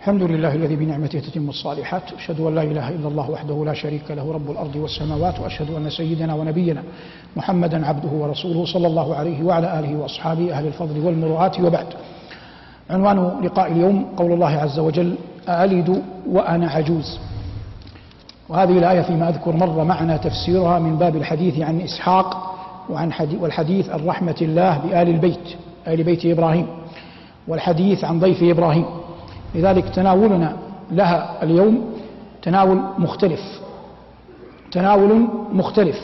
الحمد لله الذي بنعمته تتم الصالحات. أشهد أن لا إله إلا الله وحده لا شريك له رب الأرض والسماوات. وأشهد أن سيدنا ونبينا محمدا عبده ورسوله صلى الله عليه وعلى آله وأصحابه أهل الفضل والمروءات. وبعد عنوان لقاء اليوم قول الله عز وجل أألد وأنا عجوز. وهذه الآية فيما أذكر مر معنا تفسيرها من باب الحديث عن إسحاق وعن حديث والحديث عن رحمة الله بآل البيت آل بيت إبراهيم والحديث عن ضيف إبراهيم. لذلك تناولنا لها اليوم تناول مختلف تناول مختلف.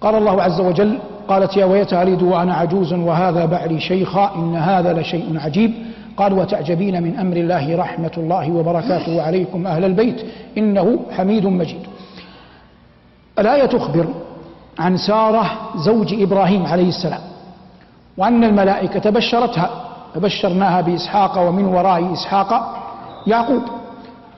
قال الله عز وجل قالت يا ويت ألد وأنا عجوز وهذا بعلي شيخا إن هذا لشيء عجيب. قال وتعجبين من أمر الله رحمة الله وبركاته عليكم أهل البيت إنه حميد مجيد. الآية تخبر عن سارة زوج إبراهيم عليه السلام وأن الملائكة بشرتها فبشرناها بإسحاق ومن وراء إسحاق يعقوب.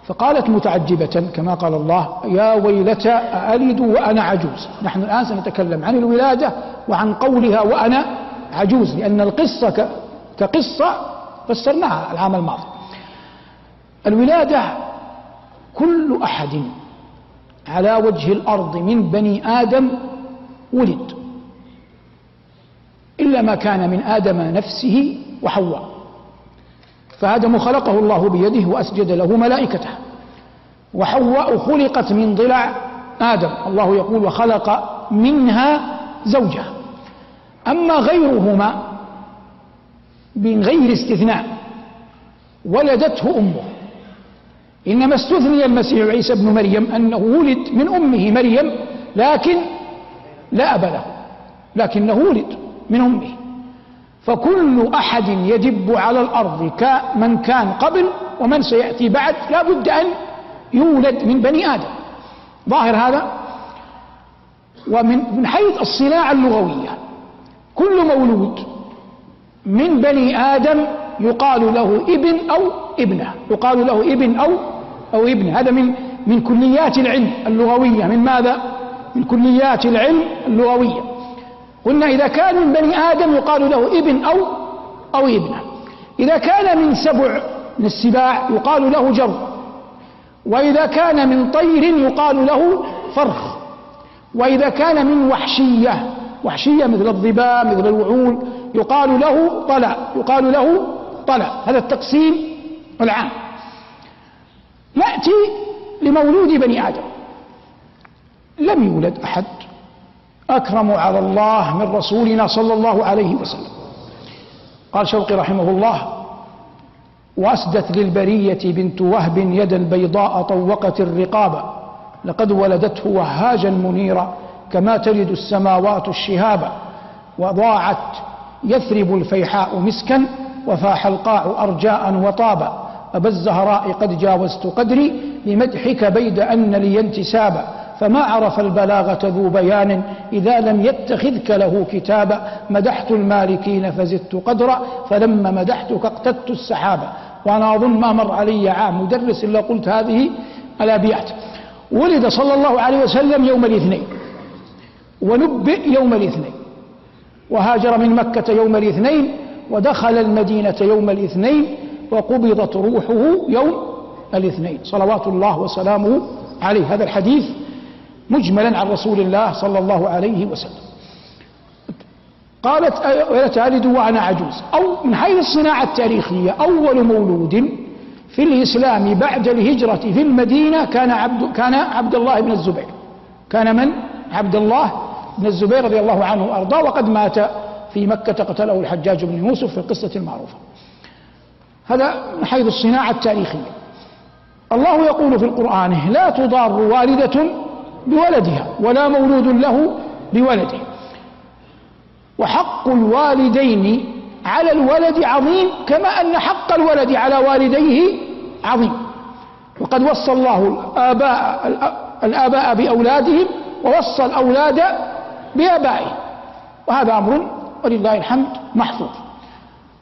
فقالت متعجبة كما قال الله يا ويلتى أألد وأنا عجوز. نحن الآن سنتكلم عن الولادة وعن قولها وأنا عجوز لأن القصة كقصة فسرناها العام الماضي. الولادة كل أحد على وجه الأرض من بني آدم ولد. إلا ما كان من آدم نفسه وحواء. فآدم خلقه الله بيده وأسجد له ملائكته. وحواء خلقت من ضلع آدم. الله يقول وخلق منها زوجها. أما غيرهما من غير استثناء ولدته أمه. إنما استثني المسيح عيسى ابن مريم أنه ولد من أمه مريم لكن لا أب له لكنه ولد من أمه. فكل أحد يدب على الأرض كمن كان قبل ومن سيأتي بعد. لا بد أن يولد من بني آدم. ظاهر هذا؟ ومن من حيث الصناعة اللغوية. كل مولود من بني آدم يقال له ابن أو ابنة. يقال له ابن أو أو ابن. هذا من من كليات العلم اللغوية. من ماذا؟ من كليات العلم اللغوية. قلنا إذا كان من بني آدم يقال له ابن أو أو ابنة. إذا كان من سبع من السباع يقال له جر. وإذا كان من طير يقال له فرخ. وإذا كان من وحشية وحشية مثل الظباء مثل الوعول يقال له طلع. يقال له طلع. هذا التقسيم العام. نأتي لمولود بني آدم. لم يولد أحد. أكرم على الله من رسولنا صلى الله عليه وسلم. قال شوقي رحمه الله وأسدت للبرية بنت وهب يدا بيضاء طوقت الرقاب. لقد ولدته وهاجا منيرا كما تلد السماوات الشهاب. وضاعت يثرب الفيحاء مسكا وفاح القاع أرجاء وطابا أبا الزهراء قد جاوزت قدري لمدحك بيد أن لي انتسابا فما عرف البلاغة ذو بيان إذا لم يتخذك له كتابا مدحت المالكين فزدت قدرا فلما مدحتك اقتدت السحابة. وأنا أظن ما مر علي عام مدرس إلا قلت هذه الأبيات ولد صلى الله عليه وسلم يوم الاثنين. ونبئ يوم الاثنين. وهاجر من مكة يوم الاثنين. ودخل المدينة يوم الاثنين. وقبضت روحه يوم الاثنين. صلوات الله وسلامه عليه. هذا الحديث مجملا عن رسول الله صلى الله عليه وسلم. قالت تلد وأنا عجوز. أو من حيث الصناعة التاريخية أول مولود في الإسلام بعد الهجرة في المدينة كان عبد كان عبد الله بن الزبير. كان من؟ عبد الله بن الزبير رضي الله عنه وأرضاه وقد مات في مكة قتله الحجاج بن يوسف في القصة المعروفة. هذا من حيث الصناعة التاريخية. الله يقول في القرآن لا تضار والدة بولدها ولا مولود له بولده. وحق الوالدين على الولد عظيم كما أن حق الولد على والديه عظيم. وقد وصى الله الآباء, الآباء بأولادهم ووصى الأولاد بآبائهم. وهذا أمر ولله الحمد محفوظ.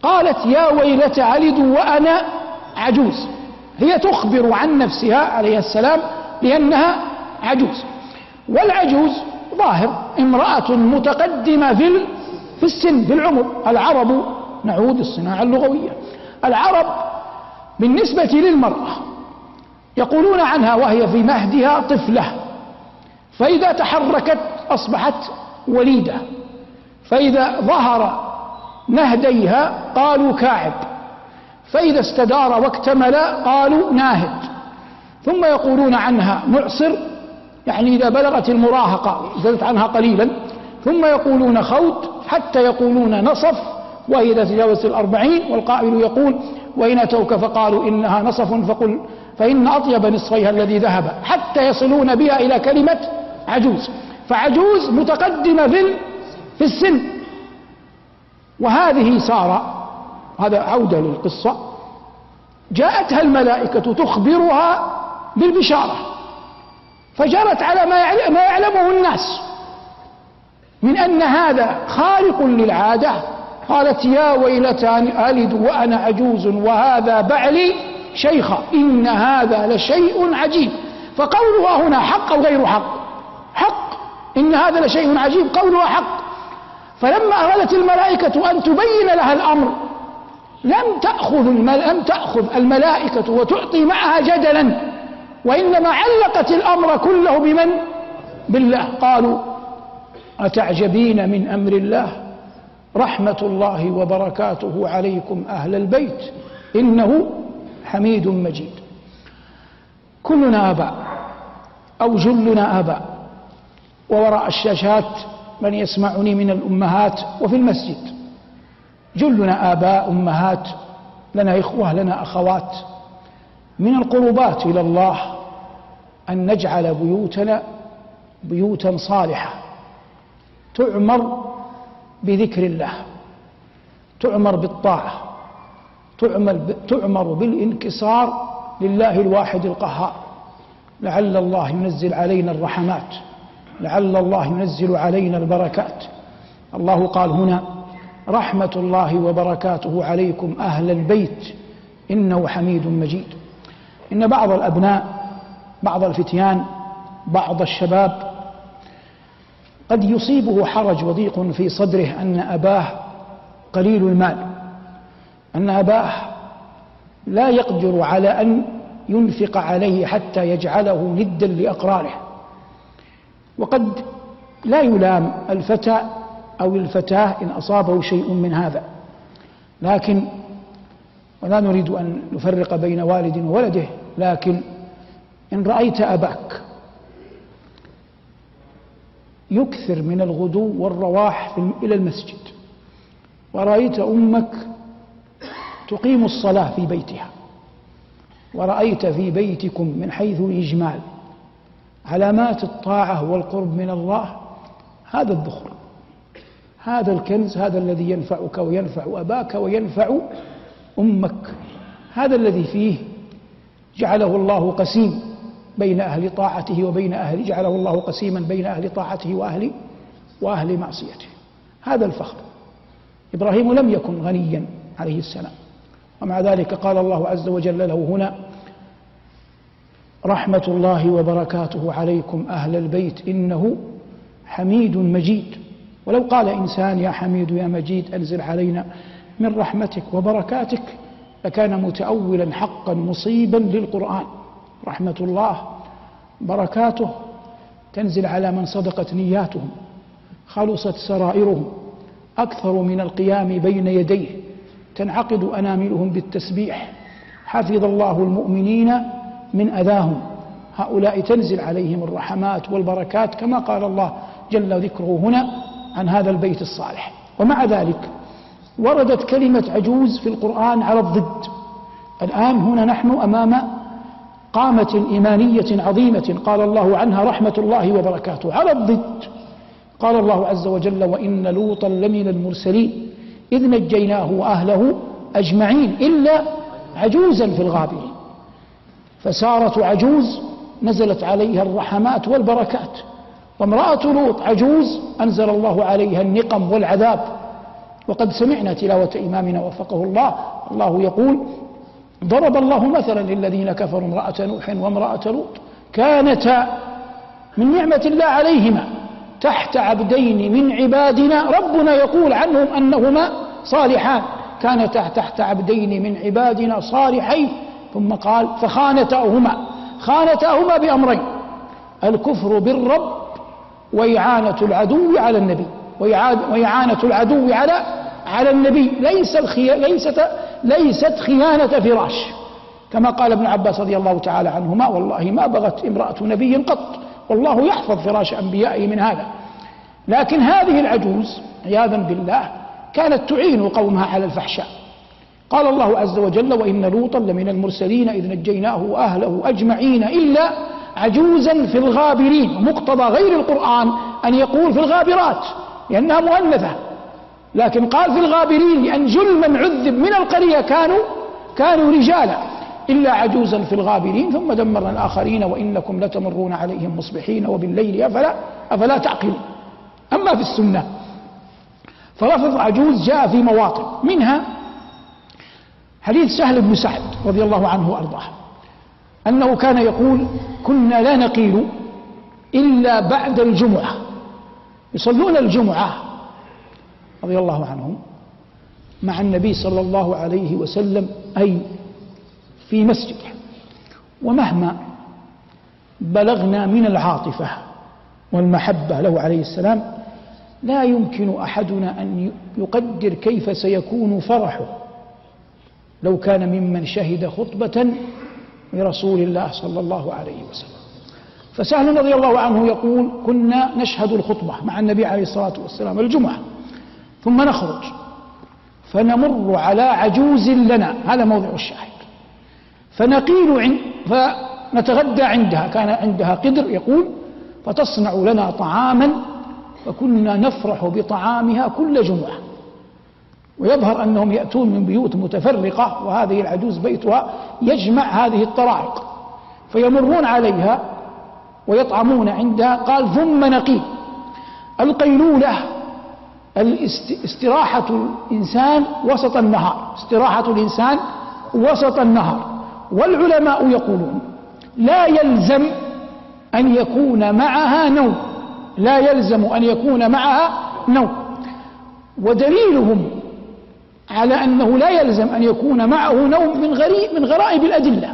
قالت يا ويلة علد وأنا عجوز. هي تخبر عن نفسها عليه السلام لأنها عجوز. والعجوز ظاهر. امرأة متقدمة في في السن في العمر. العرب نعود الصناعة اللغوية. العرب بالنسبة للمرأة يقولون عنها وهي في مهدها طفلة. فإذا تحركت أصبحت وليدة. فإذا ظهر نهديها قالوا كاعب. فإذا استدار واكتمل قالوا ناهد. ثم يقولون عنها معصر يعني إذا بلغت المراهقة زادت عنها قليلا ثم يقولون خوت حتى يقولون نصف وإذا تجاوزت الأربعين والقائل يقول وإن أتوك فقالوا إنها نصف فقل فإن أطيب نصفيها الذي ذهب حتى يصلون بها إلى كلمة عجوز. فعجوز متقدمة في في السن. وهذه سارة هذا عودة للقصة جاءتها الملائكة تخبرها بالبشارة. فجرت على ما يعلمه الناس. من أن هذا خارق للعادة. قالت يا ويلتى ألد وأنا عجوز وهذا بعلي شيخا. إن هذا لشيء عجيب. فقولها هنا حق أو غير حق؟ حق. إن هذا لشيء عجيب قولها حق. فلما أرادت الملائكة أن تبين لها الأمر لم تأخذ لم تأخذ الملائكة وتعطي معها جدلا. وإنما علقت الأمر كله بمن؟ بالله. قالوا أتعجبين من أمر الله؟ رحمة الله وبركاته عليكم أهل البيت. إنه حميد مجيد. كلنا آباء أو جلنا آباء. ووراء الشاشات من يسمعني من الأمهات وفي المسجد. جلنا آباء أمهات لنا إخوة لنا أخوات. من القربات إلى الله أن نجعل بيوتنا بيوتا صالحة. تعمر بذكر الله. تعمر بالطاعة. تعمر, بالانكسار لله الواحد القهار. لعل الله ينزل علينا الرحمات. لعل الله ينزل علينا البركات. الله قال هنا رحمة الله وبركاته عليكم أهل البيت. إنه حميد مجيد. إن بعض الأبناء بعض الفتيان بعض الشباب. قد يصيبه حرج وضيق في صدره أن أباه قليل المال أن أباه لا يقدر على أن ينفق عليه حتى يجعله ندا لأقرانه وقد لا يلام الفتى أو الفتاة إن أصابه شيء من هذا. لكن ولا نريد أن نفرق بين والد وولده لكن إن رأيت أباك يكثر من الغدو والرواح إلى المسجد ورأيت أمك تقيم الصلاة في بيتها ورأيت في بيتكم من حيث الإجمال علامات الطاعة والقرب من الله هذا الذخر هذا الكنز هذا الذي ينفعك وينفع أباك وينفع أمك هذا الذي فيه جعله الله قسيم. بين أهل طاعته وبين أهل جعله الله قسيما بين أهل طاعته وأهل وأهل معصيته. هذا الفخر. إبراهيم لم يكن غنيا عليه السلام. ومع ذلك قال الله عز وجل له هنا رحمة الله وبركاته عليكم أهل البيت إنه حميد مجيد. ولو قال إنسان يا حميد يا مجيد أنزل علينا من رحمتك وبركاتك لكان متأولا حقا مصيبا للقرآن. رحمة الله بركاته تنزل على من صدقت نياتهم خلصت سرائرهم أكثر من القيام بين يديه تنعقد أناملهم بالتسبيح. حفظ الله المؤمنين من أذاهم. هؤلاء تنزل عليهم الرحمات والبركات كما قال الله جل ذكره هنا عن هذا البيت الصالح. ومع ذلك وردت كلمة عجوز في القرآن على الضد. الآن هنا نحن أمام قامة إيمانية عظيمة قال الله عنها رحمة الله وبركاته. على الضد. قال الله عز وجل وإن لوطا لمن المرسلين إذ نجيناه وأهله أجمعين إلا عجوزا في الغابرين. فسارة عجوز نزلت عليها الرحمات والبركات. وامرأة لوط عجوز أنزل الله عليها النقم والعذاب. وقد سمعنا تلاوة إمامنا وفقه الله. الله يقول ضرب الله مثلا للذين كفروا امرأة نوح وامرأة لوط. كانتا من نعمة الله عليهما تحت عبدين من عبادنا. ربنا يقول عنهم أنهما صالحان. كانتا تحت عبدين من عبادنا صالحين. ثم قال فخانتاهما. خانتاهما بأمرين الكفر بالرب وإعانة العدو على النبي. وإعانة العدو على على النبي. ليس الخي... ليست ليست خيانة فراش كما قال ابن عباس رضي الله تعالى عنهما والله ما بغت امرأة نبي قط والله يحفظ فراش أنبيائه من هذا. لكن هذه العجوز عياذا بالله كانت تعين قومها على الفحشاء. قال الله عز وجل وإن لوطا لمن المرسلين إذ نجيناه وأهله أجمعين إلا عجوزا في الغابرين. مقتضى غير القرآن أن يقول في الغابرات لأنها مؤنثة. لكن قال في الغابرين لأن جل من عذب من القرية كانوا كانوا رجالا إلا عجوزا في الغابرين ثم دمرنا الآخرين وإنكم لتمرون عليهم مصبحين وبالليل أفلا أفلا تعقلون. أما في السنة فلفظ عجوز جاء في مواطن. منها حديث سهل بن سعد رضي الله عنه وأرضاه أنه كان يقول كنا لا نقيل إلا بعد الجمعة. يصلون الجمعة رضي الله عنهم مع النبي صلى الله عليه وسلم أي في مسجده ومهما بلغنا من العاطفة والمحبة له عليه السلام لا يمكن أحدنا أن يقدر كيف سيكون فرحه. لو كان ممن شهد خطبة لرسول الله صلى الله عليه وسلم. فسهل رضي الله عنه يقول كنا نشهد الخطبة مع النبي عليه الصلاة والسلام الجمعة. ثم نخرج. فنمر على عجوز لنا. هذا موضع الشاهد. فنقيل عند فنتغدى عندها. كان عندها قدر يقول فتصنع لنا طعاما فكنا نفرح بطعامها كل جمعة. ويظهر أنهم يأتون من بيوت متفرقة وهذه العجوز بيتها يجمع هذه الطرائق. فيمرون عليها ويطعمون عندها. قال ثم نقيل. القيلولة استراحة الإنسان وسط النهار. استراحة الإنسان وسط النهار. والعلماء يقولون لا يلزم أن يكون معها نوم. لا يلزم أن يكون معها نوم. ودليلهم على أنه لا يلزم أن يكون معه نوم من غريب من غرائب الأدلة.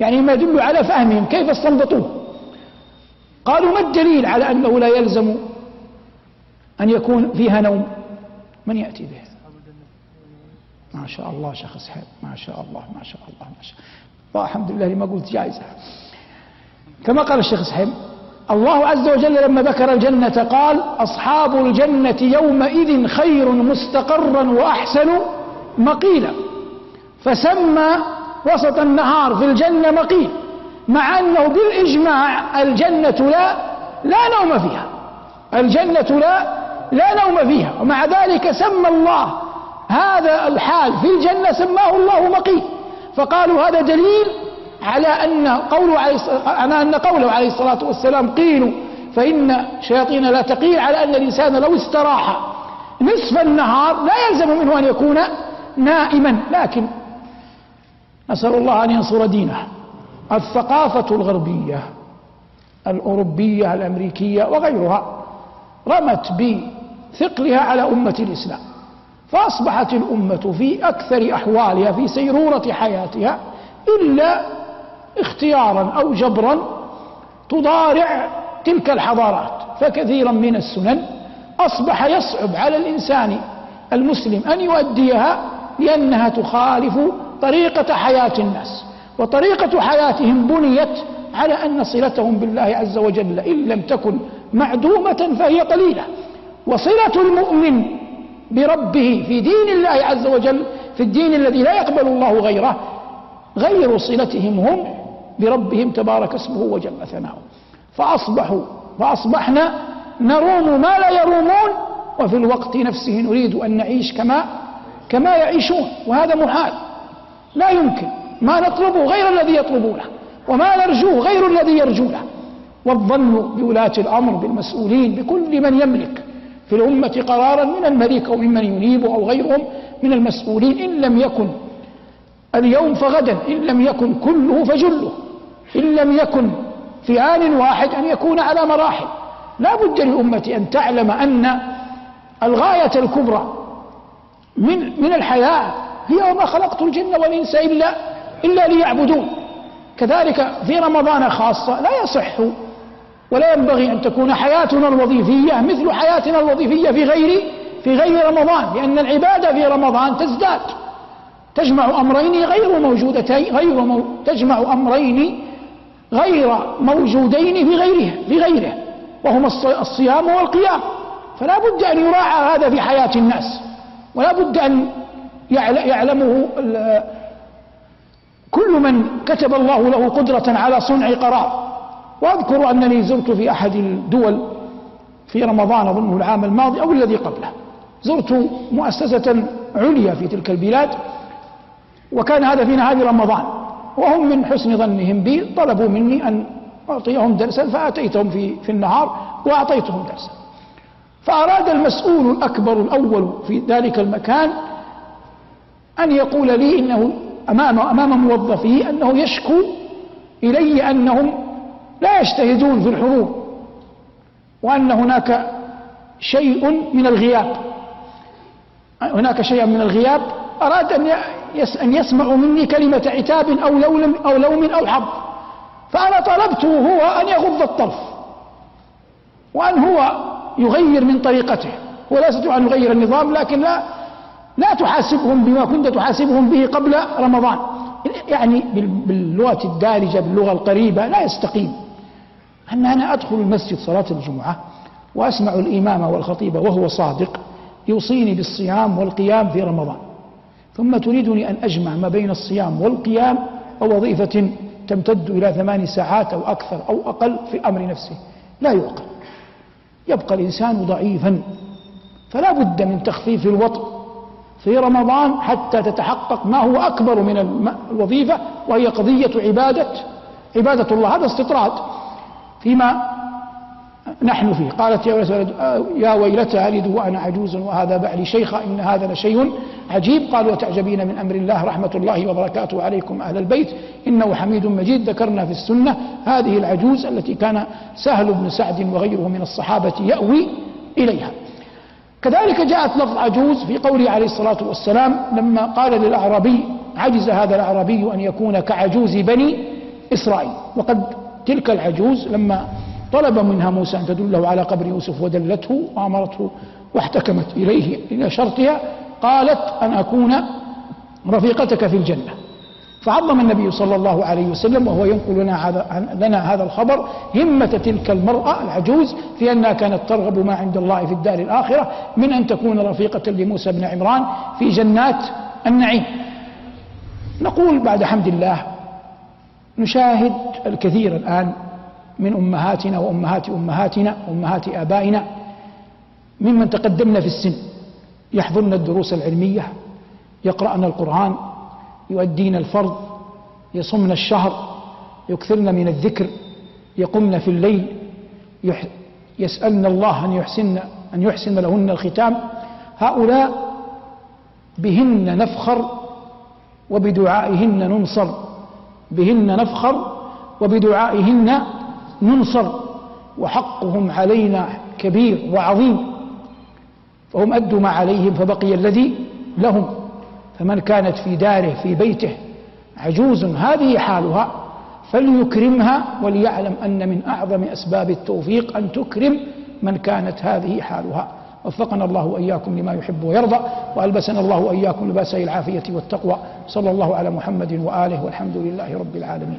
يعني ما يدل على فهمهم كيف استنبطوه. قالوا ما الدليل على أنه لا يلزم أن يكون فيها نوم. من يأتي به؟ ما شاء الله شخص حب ما شاء الله ما شاء الله ما شاء الله. الحمد لله لما قلت جائزة. كما قال الشيخ سحيم الله عز وجل لما ذكر الجنة قال أصحاب الجنة يومئذ خير مستقرا وأحسن مقيلا. فسمى وسط النهار في الجنة مقيل مع أنه بالإجماع الجنة لا لا نوم فيها. الجنة لا لا نوم فيها. ومع ذلك سمى الله هذا الحال في الجنة سماه الله مقيل فقالوا هذا دليل على أن قوله عليه على أن قوله عليه الصلاة والسلام قيلوا فإن شياطين لا تقيل على أن الإنسان لو استراح نصف النهار لا يلزم منه أن يكون نائما. لكن نسأل الله أن ينصر دينه. الثقافة الغربية الأوروبية الأمريكية وغيرها رمت بثقلها على أمة الإسلام. فأصبحت الأمة في أكثر أحوالها في سيرورة حياتها إلا اختيارا أو جبرا تضارع تلك الحضارات. فكثيرا من السنن أصبح يصعب على الإنسان المسلم أن يؤديها لأنها تخالف طريقة حياة الناس. وطريقة حياتهم بنيت على أن صلتهم بالله عز وجل إن لم تكن معدومة فهي قليلة. وصلة المؤمن بربه في دين الله عز وجل في الدين الذي لا يقبل الله غيره غير صلتهم هم بربهم تبارك اسمه وجل ثناؤه. فأصبحوا فأصبحنا نروم ما لا يرومون وفي الوقت نفسه نريد أن نعيش كما كما يعيشون. وهذا محال. لا يمكن. ما نطلبه غير الذي يطلبونه وما نرجوه غير الذي يرجونه. والظن بولاة الأمر بالمسؤولين بكل من يملك. في الأمة قرارا من الملك أو ممن ينيب أو غيرهم من المسؤولين إن لم يكن اليوم فغدا إن لم يكن كله فجله إن لم يكن في آن واحد أن يكون على مراحل. لا بد للأمة أن تعلم أن الغاية الكبرى من من الحياة هي وما خلقت الجن والإنس إلا إلا ليعبدون. كذلك في رمضان خاصة لا يصح ولا ينبغي أن تكون حياتنا الوظيفية مثل حياتنا الوظيفية في غير في غير رمضان لأن العبادة في رمضان تزداد. تجمع أمرين غير موجودتين غير مو تجمع أمرين غير موجودين في غيرها في غيره وهما الصيام والقيام. فلا بد أن يراعى هذا في حياة الناس ولا بد أن يعلمه كل من كتب الله له قدرة على صنع قرار. وأذكر أنني زرت في أحد الدول في رمضان أظنه العام الماضي أو الذي قبله. زرت مؤسسة عليا في تلك البلاد وكان هذا في نهار رمضان وهم من حسن ظنهم بي طلبوا مني أن أعطيهم درسا فأتيتهم في, في النهار وأعطيتهم درسا. فأراد المسؤول الأكبر الأول في ذلك المكان أن يقول لي إنه أمام أمام موظفيه أنه يشكو إلي أنهم لا يجتهدون في الحضور وأن هناك شيء من الغياب. هناك شيء من الغياب. أراد أن أن يسمعوا مني كلمة عتاب أو لوم أو لوم أو حظ فأنا طلبته هو أن يغض الطرف وأن هو يغير من طريقته. هو لا يستطيع أن يغير النظام لكن لا لا تحاسبهم بما كنت تحاسبهم به قبل رمضان. يعني باللغة الدارجة باللغة القريبة لا يستقيم. أن أنا أدخل المسجد صلاة الجمعة وأسمع الإمام والخطيب وهو صادق يوصيني بالصيام والقيام في رمضان. ثم تريدني أن أجمع ما بين الصيام والقيام ووظيفة تمتد إلى ثمان ساعات أو أكثر أو أقل في أمر نفسه. لا يعقل. يبقى الإنسان ضعيفا. فلا بد من تخفيف الوطء في رمضان حتى تتحقق ما هو أكبر من الوظيفة وهي قضية عبادة. عبادة الله هذا استطراد. فيما نحن فيه. قالت يا ويلتى ألد وأنا عجوز وهذا بعلي شيخا إن هذا لشيء عجيب. قال وتعجبين من أمر الله رحمة الله وبركاته عليكم أهل البيت؟ إنه حميد مجيد ذكرنا في السنة هذه العجوز التي كان سهل بن سعد وغيره من الصحابة يأوي إليها. كذلك جاءت لفظ عجوز في قوله عليه الصلاة والسلام لما قال للأعرابي عجز هذا الأعرابي أن يكون كعجوز بني إسرائيل. وقد تلك العجوز لما طلب منها موسى أن تدله على قبر يوسف ودلته وأمرته واحتكمت إليه إلى شرطها قالت أن أكون رفيقتك في الجنة. فعظم النبي صلى الله عليه وسلم وهو ينقل لنا هذا, لنا هذا الخبر همة تلك المرأة العجوز في أنها كانت ترغب ما عند الله في الدار الآخرة من أن تكون رفيقة لموسى بن عمران في جنات النعيم. نقول بعد حمد الله نشاهد الكثير الآن من أمهاتنا وأمهات أمهاتنا وأمهات آبائنا ممن تقدمنا في السن. يحضرن الدروس العلمية يقرأن القرآن يؤدين الفرض يصمن الشهر يكثرن من الذكر يقمن في الليل يسألن الله أن يحسن أن يحسن لهن الختام. هؤلاء بهن نفخر وبدعائهن ننصر. بهن نفخر وبدعائهن ننصر وحقهم علينا كبير وعظيم فهم أدوا ما عليهم فبقي الذي لهم فمن كانت في داره في بيته عجوز هذه حالها فليكرمها وليعلم أن من أعظم أسباب التوفيق أن تكرم من كانت هذه حالها وفقنا الله وإياكم لما يحب ويرضى وألبسنا الله وإياكم لباسي العافية والتقوى. صلى الله على محمد وآله والحمد لله رب العالمين.